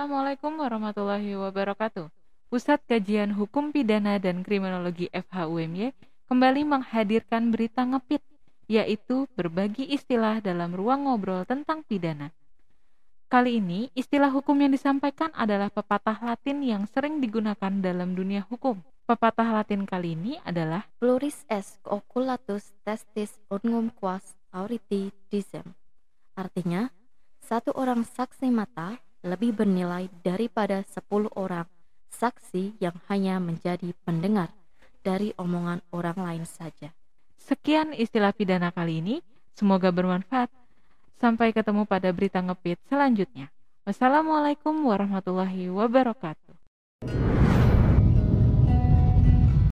Assalamualaikum warahmatullahi wabarakatuh. Pusat Kajian Hukum Pidana dan Kriminologi FHUMY kembali menghadirkan berita ngepit, yaitu berbagi istilah dalam ruang ngobrol tentang pidana. Kali ini, istilah hukum yang disampaikan adalah pepatah Latin yang sering digunakan dalam dunia hukum. Pepatah Latin kali ini adalah Pluris est oculatus testis unum quas auriti dicem. Artinya, satu orang saksi mata lebih bernilai daripada 10 orang saksi yang hanya menjadi pendengar dari omongan orang lain saja. Sekian istilah pidana kali ini, semoga bermanfaat. Sampai ketemu pada berita ngepit selanjutnya. Wassalamualaikum warahmatullahi wabarakatuh.